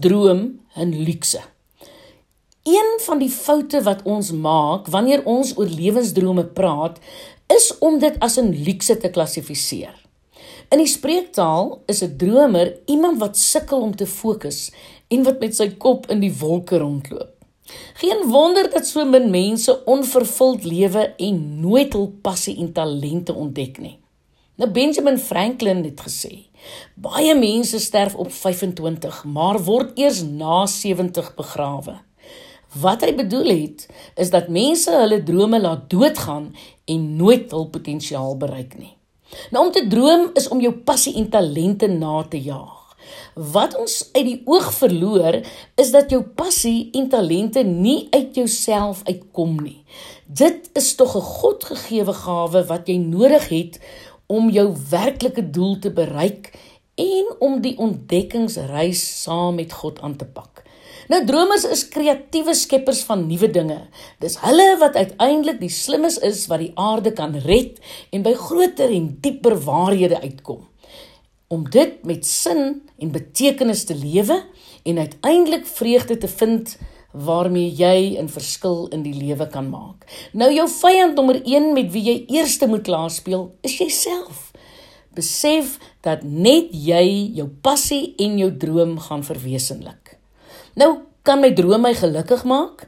droom 'n luukse. Een van die foute wat ons maak wanneer ons oor lewensdrome praat, is om dit as 'n luukse te klassifiseer. In die spreektaal is 'n dromer iemand wat sukkel om te fokus en wat met sy kop in die wolke rondloop. Geen wonder dat so min mense onvervuld lewe en nooit hul passie en talente ontdek nie. Nou Benjamin Franklin het gesê: Baie mense sterf op 25, maar word eers na 70 begrawe. Wat hy bedoel het, is dat mense hulle drome laat doodgaan en nooit hul potensiaal bereik nie. Nou om te droom is om jou passie en talente na te jaag. Wat ons uit die oog verloor is dat jou passie en talente nie uit jouself uitkom nie. Dit is tog 'n Godgegewe gawe wat jy nodig het om jou werklike doel te bereik en om die ontdekkingsreis saam met God aan te pak. Nou dromers is kreatiewe skeppers van nuwe dinge. Dis hulle wat uiteindelik die slimmes is wat die aarde kan red en by groter en dieper waarhede uitkom om dit met sin en betekenis te lewe en uiteindelik vreugde te vind waarmee jy 'n verskil in die lewe kan maak. Nou jou vyand nommer 1 met wie jy eerste moet klaar speel, is jouself. Besef dat net jy jou passie en jou droom gaan verwesenlik. Nou kan my droom my gelukkig maak.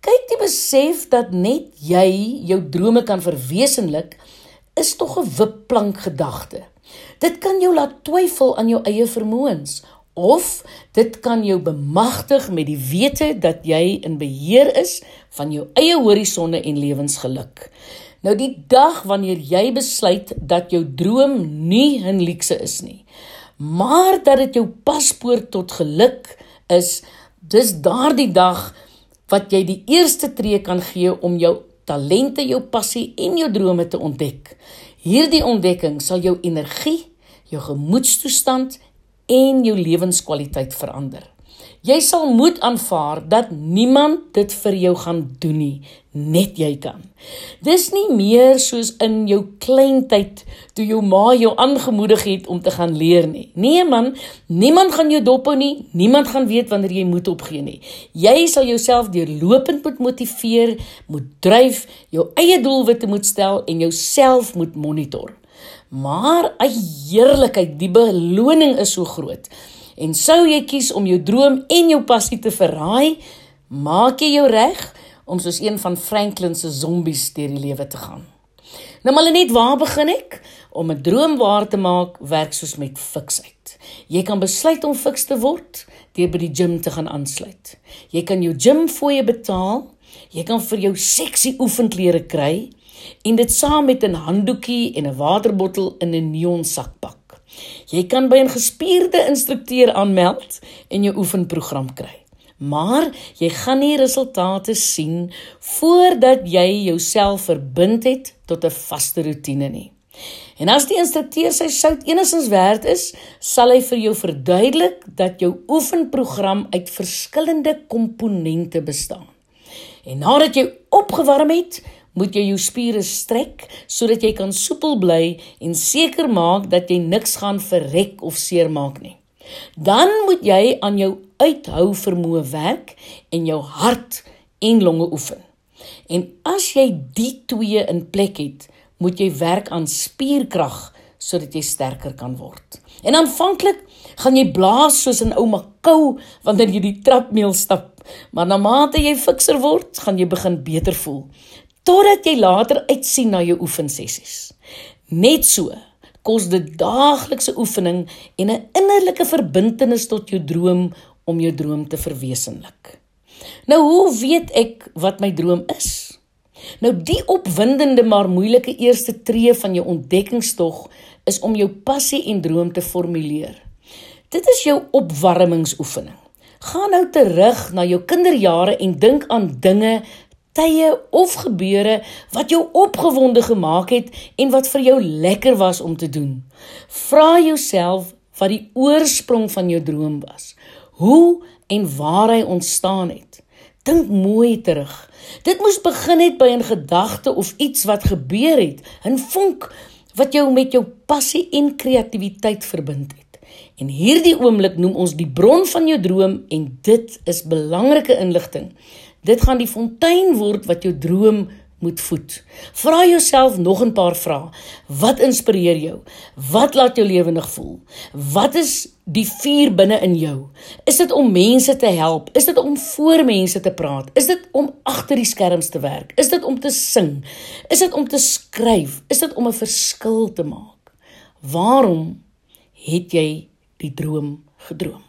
Kyk, die besef dat net jy jou drome kan verwesenlik is tog 'n wipplank gedagte. Dit kan jou laat twyfel aan jou eie vermoëns of dit kan jou bemagtig met die wete dat jy in beheer is van jou eie horisonne en lewensgeluk. Nou die dag wanneer jy besluit dat jou droom nie 'n luukse is nie, maar dat dit jou paspoort tot geluk is, dis daardie dag wat jy die eerste tree kan gee om jou talente, jou passie en jou drome te ontdek. Hierdie ontdekking sal jou energie, jou gemoedstoestand en jou lewenskwaliteit verander. Jy sal moet aanvaar dat niemand dit vir jou gaan doen nie, net jy kan. Dis nie meer soos in jou kleintyd toe jou ma jou aangemoedig het om te gaan leer nie. Nee man, niemand gaan jou dophou nie, niemand gaan weet wanneer jy moet opgee nie. Jy sal jouself deurlopend moet motiveer, moet dryf, jou eie doelwitte moet stel en jouself moet monitor. Maar 'n heerlikheid, die beloning is so groot. En sou jy kies om jou droom en jou passie te verraai, maak jy jou reg om soos een van Franklin se zombies deur die lewe te gaan. Nou maar net waar begin ek? Om 'n droom waar te maak, werk soos met fiksheid. Jy kan besluit om fiks te word deur by die gim te gaan aansluit. Jy kan jou gim fooie betaal. Jy kan vir jou seksie oefenklere kry en dit saam met 'n handdoekie en 'n waterbottel in 'n neon sak pak. Jy kan by 'n gespierde instrukteur aanmeld en jou oefenprogram kry. Maar jy gaan nie resultate sien voordat jy jouself verbind het tot 'n vaste rotine nie. En as die instrukteur sy sout enigins werd is, sal hy vir jou verduidelik dat jou oefenprogram uit verskillende komponente bestaan. En nadat jy opgewarm het, moet jy jou spiere strek sodat jy kan soepel bly en seker maak dat jy niks gaan verrek of seermaak nie. Dan moet jy aan jou uithou vermoë werk en jou hart en longe oefen. En as jy die twee in plek het, moet jy werk aan spierkrag sodat jy sterker kan word. En aanvanklik gaan jy blaas soos 'n ouma kou wanneer jy die trapmeel stap, maar na mate jy fikser word, gaan jy begin beter voel totdat jy later uitsien na jou oefensessies. Net so kos dit daaglikse oefening en 'n innerlike verbintenis tot jou droom om jou droom te verwesenlik. Nou hoe weet ek wat my droom is? Nou die opwindende maar moeilike eerste tree van jou ontdekkingstog is om jou passie en droom te formuleer. Dit is jou opwarmingsoefening. Gaan nou terug na jou kinderjare en dink aan dinge tye of gebeure wat jou opgewonde gemaak het en wat vir jou lekker was om te doen. Vra jouself wat die oorsprong van jou droom was. Hoe en waar hy ontstaan het. Dink mooi terug. Dit moes begin het by 'n gedagte of iets wat gebeur het, 'n vonk wat jou met jou passie en kreatiwiteit verbind het. En hierdie oomblik noem ons die bron van jou droom en dit is belangrike inligting. Dit gaan die fontein word wat jou droom moet voed. Vra jouself nog 'n paar vrae. Wat inspireer jou? Wat laat jou lewendig voel? Wat is die vuur binne in jou? Is dit om mense te help? Is dit om voor mense te praat? Is dit om agter die skerms te werk? Is dit om te sing? Is dit om te skryf? Is dit om 'n verskil te maak? Waarom het jy die droom gedroom?